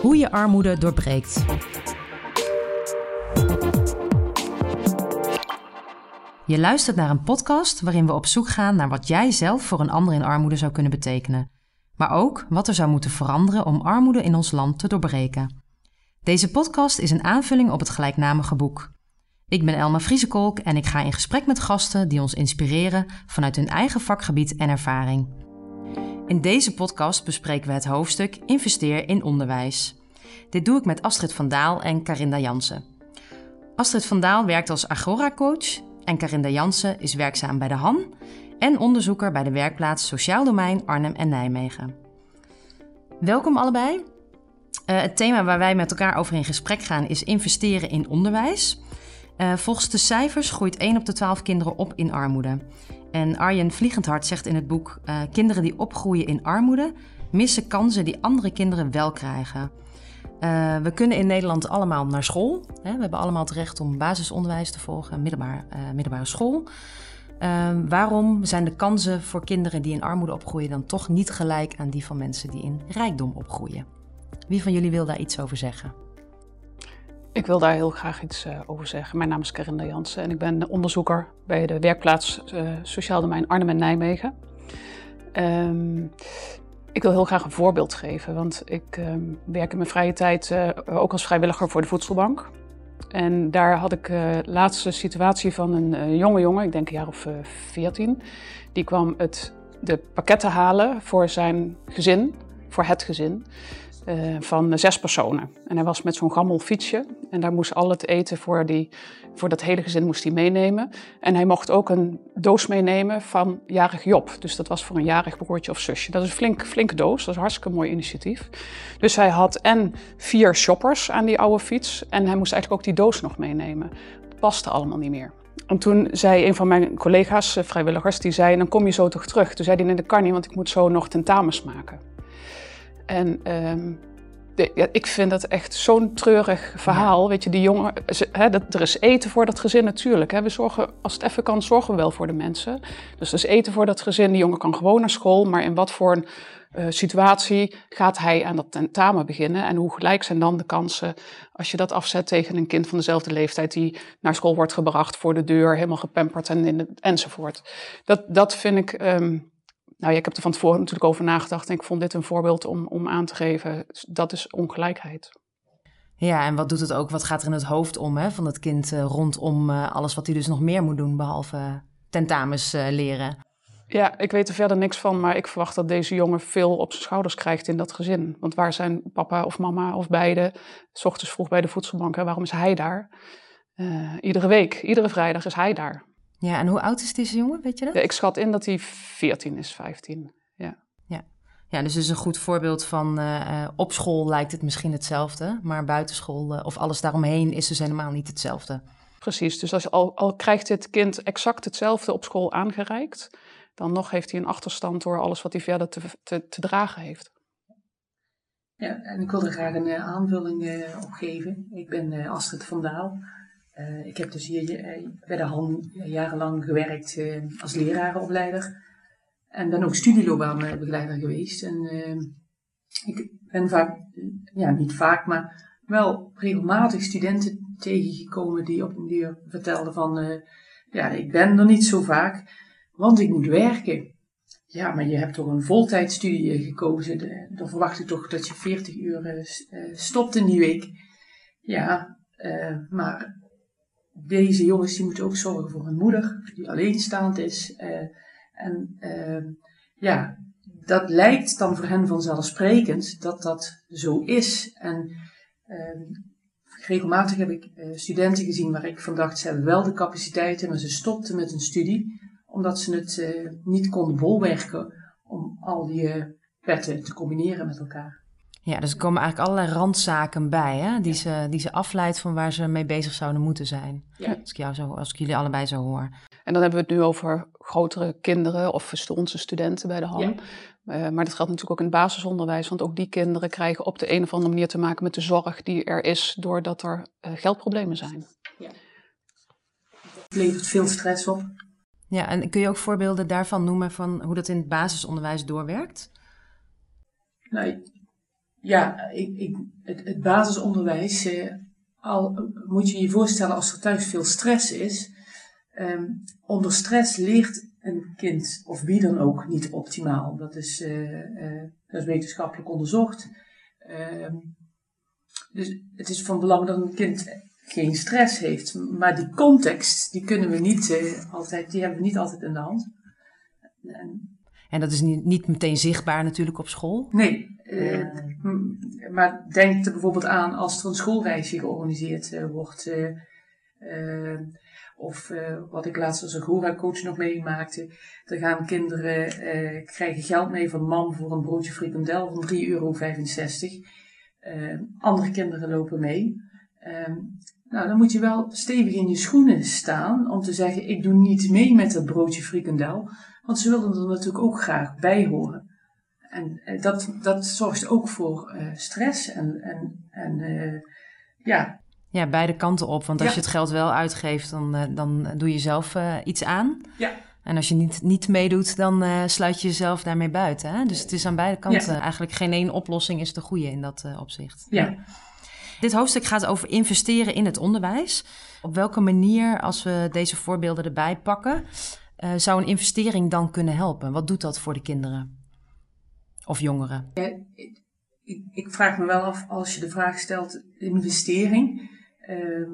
Hoe je armoede doorbreekt. Je luistert naar een podcast waarin we op zoek gaan naar wat jij zelf voor een ander in armoede zou kunnen betekenen. Maar ook wat er zou moeten veranderen om armoede in ons land te doorbreken. Deze podcast is een aanvulling op het gelijknamige boek. Ik ben Elma Vriesekolk en ik ga in gesprek met gasten die ons inspireren vanuit hun eigen vakgebied en ervaring. In deze podcast bespreken we het hoofdstuk Investeer in onderwijs. Dit doe ik met Astrid van Daal en Carinda Jansen. Astrid van Daal werkt als Agora-coach en Carinda Jansen is werkzaam bij de HAN en onderzoeker bij de werkplaats Sociaal Domein Arnhem en Nijmegen. Welkom allebei. Uh, het thema waar wij met elkaar over in gesprek gaan is investeren in onderwijs. Uh, volgens de cijfers groeit 1 op de 12 kinderen op in armoede. En Arjen Vliegendhart zegt in het boek: uh, Kinderen die opgroeien in armoede missen kansen die andere kinderen wel krijgen. Uh, we kunnen in Nederland allemaal naar school. Hè? We hebben allemaal het recht om basisonderwijs te volgen, middelbaar, middelbare school. waarom zijn de kansen voor kinderen die in armoede opgroeien dan toch niet gelijk aan die van mensen die in rijkdom opgroeien? Wie van jullie wil daar iets over zeggen? Ik wil daar heel graag iets uh, over zeggen. Mijn naam is Karinda Jansen en ik ben onderzoeker bij de werkplaats uh, Sociaal Domein Arnhem en Nijmegen. Um, ik wil heel graag een voorbeeld geven, want ik um, werk in mijn vrije tijd uh, ook als vrijwilliger voor de voedselbank. En daar had ik de laatste situatie van een jonge jongen, ik denk een jaar of veertien. die kwam het, de pakketten halen voor zijn gezin, voor het gezin. Uh, van zes personen. En hij was met zo'n gammel fietsje. En daar moest al het eten voor, die, voor dat hele gezin moest hij meenemen. En hij mocht ook een doos meenemen van jarig Job. Dus dat was voor een jarig broertje of zusje. Dat is een flink, flinke doos. Dat is een hartstikke mooi initiatief. Dus hij had en vier shoppers aan die oude fiets. En hij moest eigenlijk ook die doos nog meenemen. Dat paste allemaal niet meer. En toen zei een van mijn collega's, eh, vrijwilligers, die zei, dan kom je zo toch terug. Toen zei hij, nee dat kan niet, want ik moet zo nog tentamens maken. En um, de, ja, ik vind dat echt zo'n treurig verhaal. Weet je, die jongen, hè, dat, er is eten voor dat gezin natuurlijk. Hè. We zorgen, als het even kan, zorgen we wel voor de mensen. Dus er is eten voor dat gezin. Die jongen kan gewoon naar school. Maar in wat voor een uh, situatie gaat hij aan dat tentamen beginnen? En hoe gelijk zijn dan de kansen als je dat afzet tegen een kind van dezelfde leeftijd die naar school wordt gebracht voor de deur, helemaal gepamperd en in de, enzovoort. Dat, dat vind ik. Um, nou ja, ik heb er van tevoren natuurlijk over nagedacht en ik vond dit een voorbeeld om, om aan te geven. Dat is ongelijkheid. Ja, en wat doet het ook? Wat gaat er in het hoofd om hè, van het kind uh, rondom uh, alles wat hij dus nog meer moet doen, behalve tentamens uh, leren? Ja, ik weet er verder niks van, maar ik verwacht dat deze jongen veel op zijn schouders krijgt in dat gezin. Want waar zijn papa of mama of beide? S ochtends vroeg bij de voedselbank, hè? waarom is hij daar? iedere week, iedere vrijdag is hij daar. Ja, en hoe oud is deze jongen, weet je dat? Ja, ik schat in dat hij 14 is, 15. Ja. Ja, ja dus is een goed voorbeeld van uh, op school lijkt het misschien hetzelfde, maar buitenschool uh, of alles daaromheen is dus helemaal niet hetzelfde. Precies, dus als, al, al krijgt dit kind exact hetzelfde op school aangereikt, dan nog heeft hij een achterstand door alles wat hij verder te, te, te dragen heeft. Ja, en ik wil er graag een aanvulling uh, op geven. Ik ben uh, Astrid van Daal. Uh, ik heb dus hier uh, bij de HAN jarenlang gewerkt als lerarenopleider. En ben ook studieloopbaanbegeleider geweest. En ik ben vaak, ja niet vaak, maar wel regelmatig studenten tegengekomen die op een duur vertelden van, ja ik ben er niet zo vaak, want ik moet werken. Ja, maar je hebt toch een voltijdstudie gekozen. Dan verwacht ik toch dat je 40 uur stopt in die week. Ja, maar deze jongens die moeten ook zorgen voor hun moeder, die alleenstaand is. Uh, en uh, ja, dat lijkt dan voor hen vanzelfsprekend dat dat zo is. En uh, regelmatig heb ik uh, studenten gezien waar ik van dacht, ze hebben wel de capaciteiten, maar ze stopten met een studie, omdat ze het uh, niet konden bolwerken om al die petten te combineren met elkaar. Ja, dus er komen eigenlijk allerlei randzaken bij, hè? Die, ze, die ze afleidt van waar ze mee bezig zouden moeten zijn. Ja. Als, ik jou zo, als ik jullie allebei zo hoor. En dan hebben we het nu over grotere kinderen of onze studenten bij de HAM. Ja. Uh, maar dat geldt natuurlijk ook in het basisonderwijs, want ook die kinderen krijgen op de een of andere manier te maken met de zorg die er is doordat er uh, geldproblemen zijn. Ja. Het levert veel stress op. Ja, en kun je ook voorbeelden daarvan noemen van hoe dat in het basisonderwijs doorwerkt? Nou, ja, ik, ik, het, het basisonderwijs, eh, al moet je je voorstellen als er thuis veel stress is. Ehm, onder stress leert een kind, of wie dan ook, niet optimaal. Dat is, eh, eh, dat is wetenschappelijk onderzocht. Ehm, dus het is van belang dat een kind geen stress heeft. Maar die context, die kunnen we niet eh, altijd, die hebben we niet altijd in de hand. En, en dat is niet, niet meteen zichtbaar natuurlijk op school? Nee, uh, maar denk er bijvoorbeeld aan als er een schoolreisje georganiseerd uh, wordt. Uh, of wat ik laatst als een Gora-coach nog meemaakte. Er gaan kinderen krijgen geld mee van mam voor een broodje frikandel van 3,65 euro. andere kinderen lopen mee. Ehm, nou, dan moet je wel stevig in je schoenen staan om te zeggen: ik doe niet mee met dat broodje frikandel. Want ze willen er natuurlijk ook graag bij horen. En eh, dat, dat zorgt ook voor uh, stress en, en, en uh, ja. Ja, beide kanten op. Want als ja. je het geld wel uitgeeft, dan, uh, dan doe je zelf iets aan. Ja. En als je niet, niet meedoet, dan sluit je jezelf daarmee buiten. Hè? Dus het is aan beide kanten. Ja. Eigenlijk geen één oplossing is de goede in dat opzicht. Ja. Dit hoofdstuk gaat over investeren in het onderwijs. Op welke manier, als we deze voorbeelden erbij pakken, zou een investering dan kunnen helpen? Wat doet dat voor de kinderen? Of jongeren? Ik, ik, vraag me wel af, als je de vraag stelt investering, uh,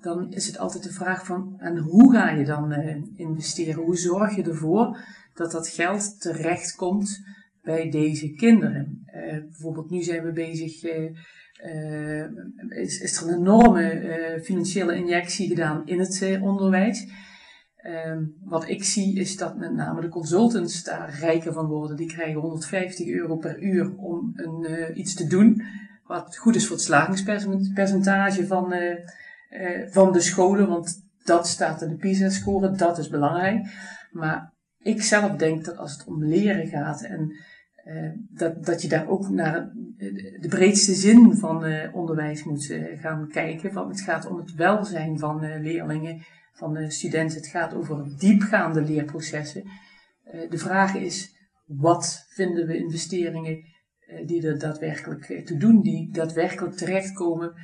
dan is het altijd de vraag van, en hoe ga je dan uh, investeren? Hoe zorg je ervoor dat dat geld terecht komt bij deze kinderen? Uh, bijvoorbeeld nu zijn we bezig, is, is, er een enorme financiële injectie gedaan in het onderwijs. Um, wat ik zie is dat met name de consultants daar rijker van worden. Die krijgen 150 euro per uur om een, uh, iets te doen. Wat goed is voor het slagingspercentage van, uh, uh, van de scholen. Want dat staat in de PISA-score. Dat is belangrijk. Maar ik zelf denk dat als het om leren gaat en dat, dat je daar ook naar de breedste zin van onderwijs moet gaan kijken. Want het gaat om het welzijn van leerlingen van de studenten. Het gaat over diepgaande leerprocessen. Uh, de vraag is, wat vinden we investeringen uh, die er daadwerkelijk uh, te doen, die daadwerkelijk terechtkomen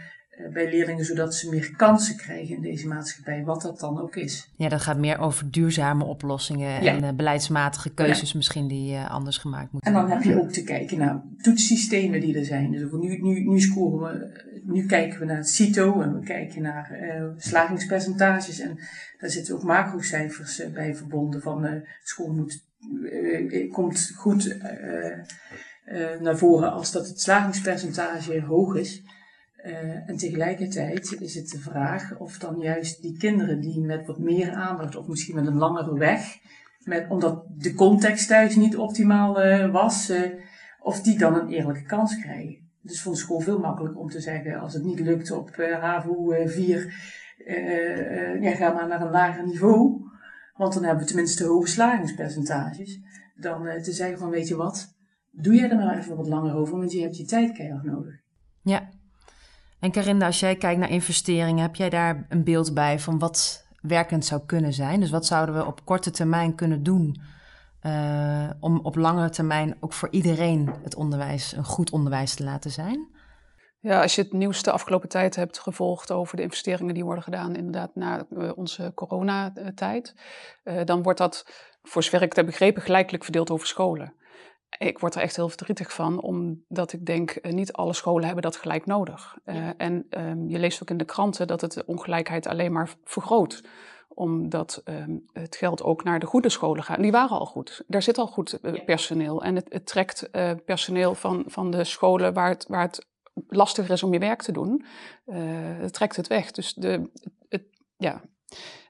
bij leerlingen, zodat ze meer kansen krijgen in deze maatschappij, wat dat dan ook is. Ja, dat gaat meer over duurzame oplossingen ja. en beleidsmatige keuzes ja. misschien die anders gemaakt moeten worden. En dan heb je ook te kijken naar toetssystemen die er zijn. Dus nu, nu, nu scoren we nu kijken we naar het CITO en we kijken naar uh, slagingspercentages. En daar zitten ook macrocijfers uh, bij verbonden van uh, school moet, komt goed naar voren als dat het slagingspercentage hoog is. en tegelijkertijd is het de vraag of dan juist die kinderen die met wat meer aandacht of misschien met een langere weg, met, omdat de context thuis niet optimaal was, of die dan een eerlijke kans krijgen. Het is voor de school veel makkelijker om te zeggen, als het niet lukt op uh, HAVO 4, uh, ja, ga maar naar een lager niveau. Want dan hebben we tenminste hoge slagingspercentages. Dan te zeggen van, weet je wat, doe jij er maar even wat langer over, want je hebt je tijd keihard nodig. Ja. En Karinda, als jij kijkt naar investeringen, heb jij daar een beeld bij van wat werkend zou kunnen zijn? Dus wat zouden we op korte termijn kunnen doen uh, om op langere termijn ook voor iedereen het onderwijs een goed onderwijs te laten zijn? Ja, als je het nieuws de afgelopen tijd hebt gevolgd over de investeringen die worden gedaan, inderdaad na uh, onze coronatijd, uh, dan wordt dat, voor zover ik het heb begrepen, gelijkelijk verdeeld over scholen. Ik word er echt heel verdrietig van, omdat ik denk, niet alle scholen hebben dat gelijk nodig. Ja. en um, je leest ook in de kranten dat het de ongelijkheid alleen maar vergroot omdat um, het geld ook naar de goede scholen gaat. Die waren al goed. Daar zit al goed uh, personeel. En het, het trekt uh, personeel van, van de scholen waar het, waar het lastiger is om je werk te doen. Uh, het trekt het weg. Dus de, het, ja,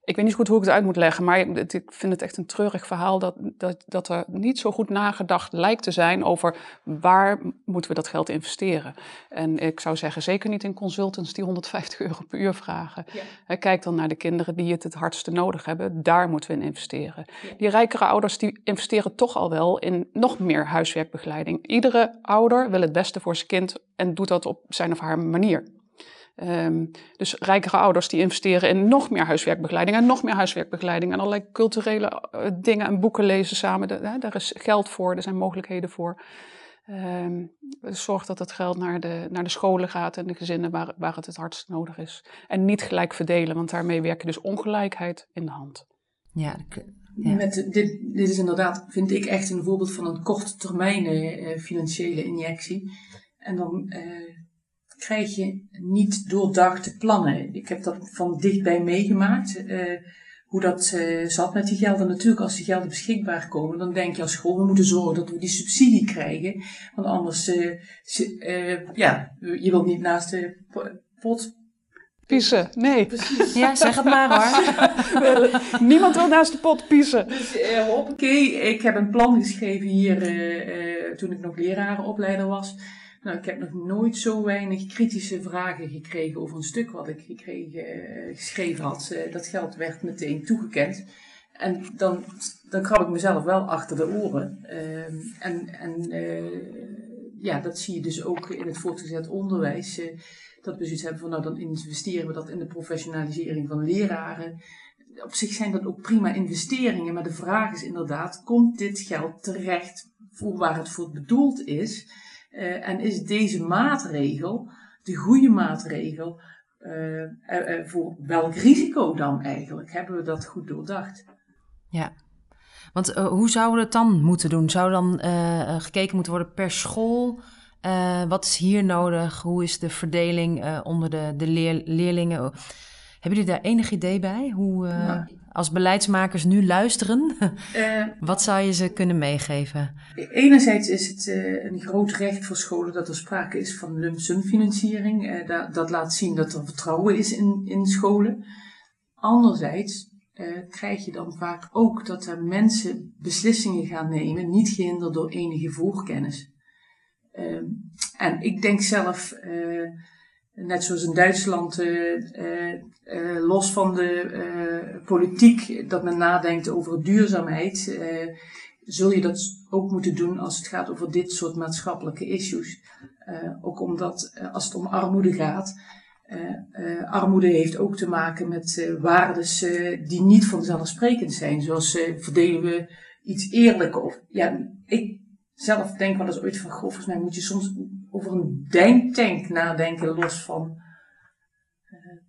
ik weet niet goed hoe ik het uit moet leggen, maar ik vind het echt een treurig verhaal dat, dat, dat er niet zo goed nagedacht lijkt te zijn over waar moeten we dat geld investeren. En ik zou zeggen, zeker niet in consultants die 150 euro per uur vragen. Ja. Kijk dan naar de kinderen die het het hardste nodig hebben, daar moeten we in investeren. Ja. Die rijkere ouders die investeren toch al wel in nog meer huiswerkbegeleiding. Iedere ouder wil het beste voor zijn kind en doet dat op zijn of haar manier. Um, dus rijkere ouders die investeren in nog meer huiswerkbegeleiding en nog meer huiswerkbegeleiding en allerlei culturele uh, dingen en boeken lezen samen. De, hè, daar is geld voor, er zijn mogelijkheden voor. Ehm, zorg dat het geld naar de, naar de scholen gaat en de gezinnen waar, waar het het hardst nodig is. En niet gelijk verdelen, want daarmee werk je dus ongelijkheid in de hand. Ja, ja. Met dit, dit is inderdaad, vind ik echt een voorbeeld van een korte termijn uh, financiële injectie. En dan uh, krijg je niet doordachte plannen. Ik heb dat van dichtbij meegemaakt. Uh, hoe dat uh, zat met die gelden. Natuurlijk, als die gelden beschikbaar komen, dan denk je als school, we moeten zorgen dat we die subsidie krijgen. Want anders, uh, uh, ja, je wilt niet naast de pot Piezen, nee. Precies. Ja, zeg het maar hoor. Niemand wil naast de pot piezen. Dus uh, hoppakee, ik heb een plan geschreven hier uh, toen ik nog lerarenopleider was. Nou, ik heb nog nooit zo weinig kritische vragen gekregen over een stuk wat ik gekregen, uh, geschreven had. dat geld werd meteen toegekend. En dan, dan krab ik mezelf wel achter de oren. Ehm, en en ja, dat zie je dus ook in het voortgezet onderwijs dat we zoiets hebben van nou dan investeren we dat in de professionalisering van leraren. Op zich zijn dat ook prima investeringen, maar de vraag is inderdaad, komt dit geld terecht voor waar het voor bedoeld is? Uh, en is deze maatregel de goede maatregel uh, uh, voor welk risico dan eigenlijk? Hebben we dat goed doordacht? Ja, want hoe zouden we het dan moeten doen? Zou dan gekeken moeten worden per school? Wat is hier nodig? Hoe is de verdeling onder de, de leer, leerlingen? Hebben jullie daar enig idee bij? Hoe, uh, nou, als beleidsmakers nu luisteren, wat zou je ze kunnen meegeven? Enerzijds is het een groot recht voor scholen dat er sprake is van lump sum financiering. Dat, dat, laat zien dat er vertrouwen is in, in scholen. Anderzijds krijg je dan vaak ook dat er mensen beslissingen gaan nemen, niet gehinderd door enige voorkennis. Ehm, en ik denk zelf, net zoals in Duitsland, uh, los van de politiek, dat men nadenkt over duurzaamheid, zul je dat ook moeten doen als het gaat over dit soort maatschappelijke issues. ook omdat als het om armoede gaat, armoede heeft ook te maken met waardes die niet vanzelfsprekend zijn. Zoals verdelen we iets eerlijker. Of, ja, ik zelf denk wel eens ooit van, goh, volgens mij moet je soms over een denktank nadenken, los van uh,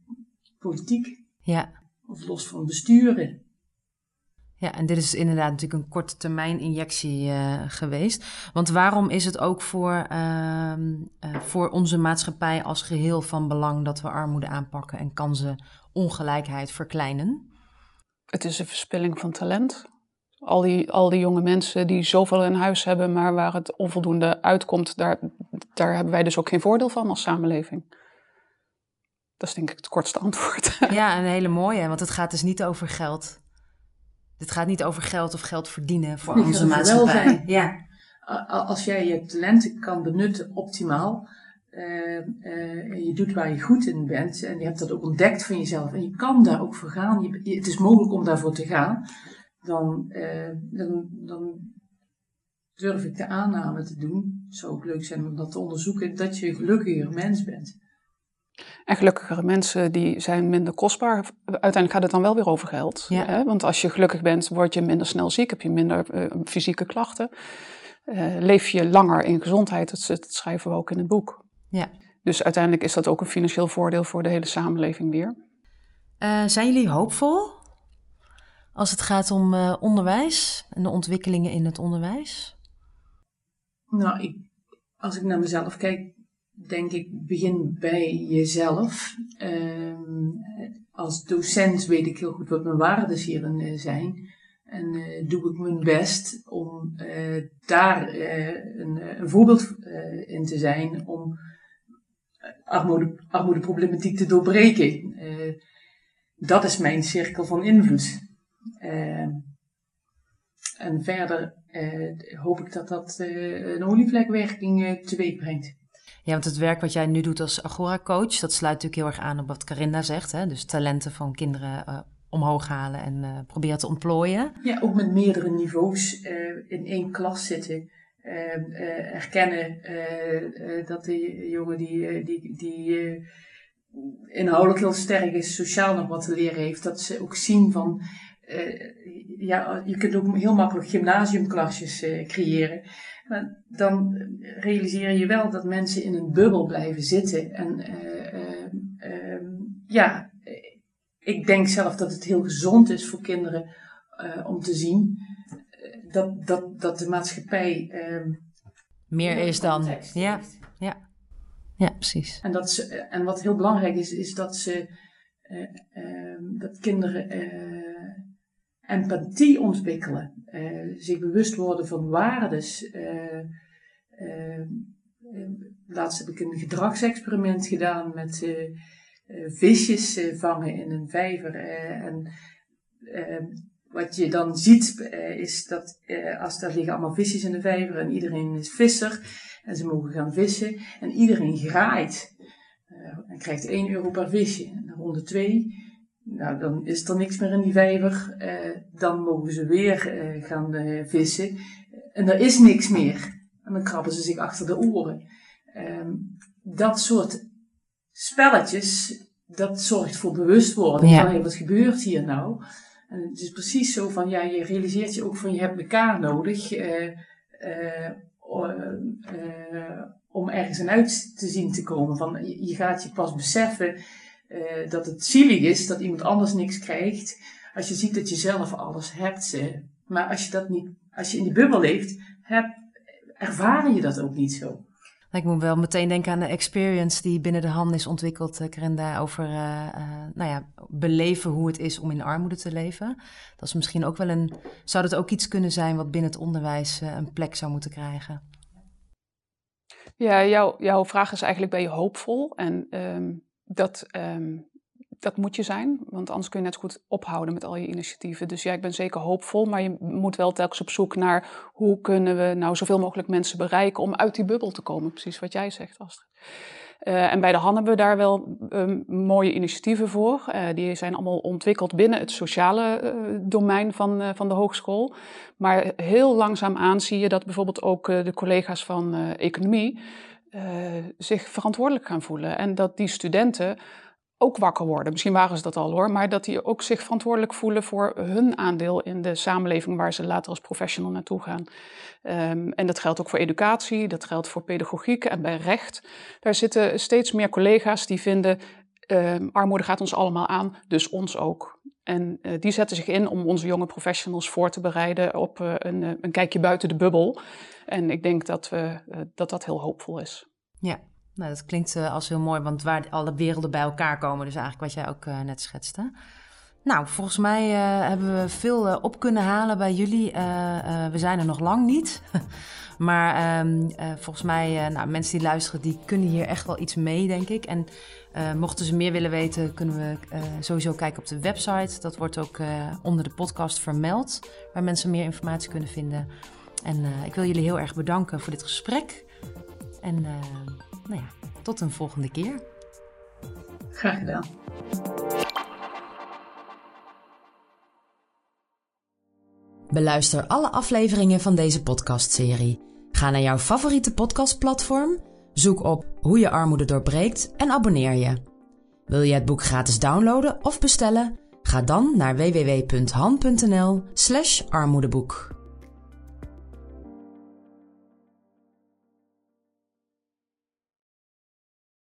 politiek. Ja. Of los van besturen. Ja, en dit is inderdaad natuurlijk een korte termijn injectie uh, geweest. Want waarom is het ook voor, uh, uh, voor onze maatschappij als geheel van belang dat we armoede aanpakken en kansenongelijkheid verkleinen? Het is een verspilling van talent. Al die, al die jonge mensen die zoveel in huis hebben, maar waar het onvoldoende uitkomt, daar, daar hebben wij dus ook geen voordeel van als samenleving. Dat is denk ik het kortste antwoord. Ja, een hele mooie, want het gaat dus niet over geld. Het gaat niet over geld of geld verdienen voor onze maatschappij. Ja. Als jij je talenten kan benutten optimaal, uh, uh, je doet waar je goed in bent en je hebt dat ook ontdekt van jezelf en je kan daar ook voor gaan. Je, het is mogelijk om daarvoor te gaan dan, uh, dan, dan durf ik de aanname te doen, het zou ook leuk zijn om dat te onderzoeken, dat je een gelukkiger mens bent. En gelukkigere mensen die zijn minder kostbaar. Uiteindelijk gaat het dan wel weer over geld. Ja. Hè? Want als je gelukkig bent, word je minder snel ziek, heb je minder uh, fysieke klachten. Uh, leef je langer in gezondheid, dat, dat, schrijven we ook in het boek. Ja. Dus uiteindelijk is dat ook een financieel voordeel voor de hele samenleving weer. Uh, zijn jullie hoopvol als het gaat om uh, onderwijs en de ontwikkelingen in het onderwijs? Nou, ik, als ik naar mezelf kijk, denk ik, begin bij jezelf. Uh, als docent weet ik heel goed wat mijn waarden hierin uh, zijn. En uh, doe ik mijn best om daar een, een, voorbeeld in te zijn om armoede, armoedeproblematiek te doorbreken. dat is mijn cirkel van invloed. Uh, en verder uh, hoop ik dat dat uh, een olievlekwerking teweeg brengt. Ja, want het werk wat jij nu doet als Agora-coach, dat sluit natuurlijk heel erg aan op wat Carinda zegt. Hè? Dus talenten van kinderen omhoog halen en proberen te ontplooien. Ja, ook met meerdere niveaus in één klas zitten. erkennen dat de jongen die, die, die inhoudelijk heel sterk is, sociaal nog wat te leren heeft. Dat ze ook zien van ja, je kunt ook heel makkelijk gymnasiumklasjes creëren. Maar dan realiseer je wel dat mensen in een bubbel blijven zitten. En ehm, ja, ik denk zelf dat het heel gezond is voor kinderen om te zien dat, dat, dat de maatschappij. Ehm, Meer is dan. Ja, ja. ja, precies. En, dat ze, en wat heel belangrijk is, is dat ze. Uh, uh, dat kinderen empathie ontwikkelen, uh, zich bewust worden van waardes. Ehm, laatst heb ik een gedragsexperiment gedaan met visjes vangen in een vijver. en wat je dan ziet is dat als er liggen allemaal visjes in de vijver en iedereen is visser en ze mogen gaan vissen en iedereen graait en krijgt 1 euro per visje. En ronde 2, nou dan is er niks meer in die vijver, dan mogen ze weer gaan vissen en er is niks meer. En dan krabben ze zich achter de oren. Um, dat soort spelletjes, dat zorgt voor bewustwording ja. van hey, wat gebeurt hier nou? En het is precies zo van, ja, je realiseert je ook van, je hebt elkaar nodig om ergens een uit te zien te komen. Van, je gaat je pas beseffen dat het zielig is dat iemand anders niks krijgt, als je ziet dat je zelf alles hebt. maar als je dat niet, als je in die bubbel leeft, heb, ervaar je dat ook niet zo. Ik moet wel meteen denken aan de experience die binnen de hand is ontwikkeld, Krenda, over uh, uh, nou ja, beleven hoe het is om in armoede te leven. Dat is misschien ook wel een. Zou dat ook iets kunnen zijn wat binnen het onderwijs een plek zou moeten krijgen? Ja, jouw, jouw vraag is eigenlijk: ben je hoopvol? En um, dat. Um, dat moet je zijn, want anders kun je net goed ophouden met al je initiatieven. Dus ja, ik ben zeker hoopvol, maar je moet wel telkens op zoek naar hoe kunnen we nou zoveel mogelijk mensen bereiken om uit die bubbel te komen. Precies wat jij zegt, Astrid. Uh, en bij de Han hebben we daar wel um, mooie initiatieven voor. Uh, die zijn allemaal ontwikkeld binnen het sociale uh, domein van, van de hogeschool. Maar heel langzaamaan zie je dat bijvoorbeeld ook de collega's van economie zich verantwoordelijk gaan voelen. En dat die studenten ook wakker worden. Misschien waren ze dat al hoor, maar dat die ook zich verantwoordelijk voelen voor hun aandeel in de samenleving waar ze later als professional naartoe gaan. Um, en dat geldt ook voor educatie, dat geldt voor pedagogiek en bij recht. Daar zitten steeds meer collega's die vinden um, armoede gaat ons allemaal aan, dus ons ook. En uh, die zetten zich in om onze jonge professionals voor te bereiden op uh, een, uh, een, kijkje buiten de bubbel. En ik denk dat we, dat, dat heel hoopvol is. Ja, nou, dat klinkt als heel mooi, want waar alle werelden bij elkaar komen, dus eigenlijk wat jij ook net schetste. Nou, volgens mij uh, hebben we veel op kunnen halen bij jullie. we zijn er nog lang niet. maar um, volgens mij, nou, mensen die luisteren, die kunnen hier echt wel iets mee, denk ik. En mochten ze meer willen weten, kunnen we sowieso kijken op de website. Dat wordt ook onder de podcast vermeld, waar mensen meer informatie kunnen vinden. En ik wil jullie heel erg bedanken voor dit gesprek. En nou ja, tot een volgende keer. Graag gedaan. Beluister alle afleveringen van deze podcastserie. Ga naar jouw favoriete podcastplatform, zoek op Hoe je armoede doorbreekt en abonneer je. Wil je het boek gratis downloaden of bestellen? Ga dan naar www.han.nl/armoedeboek.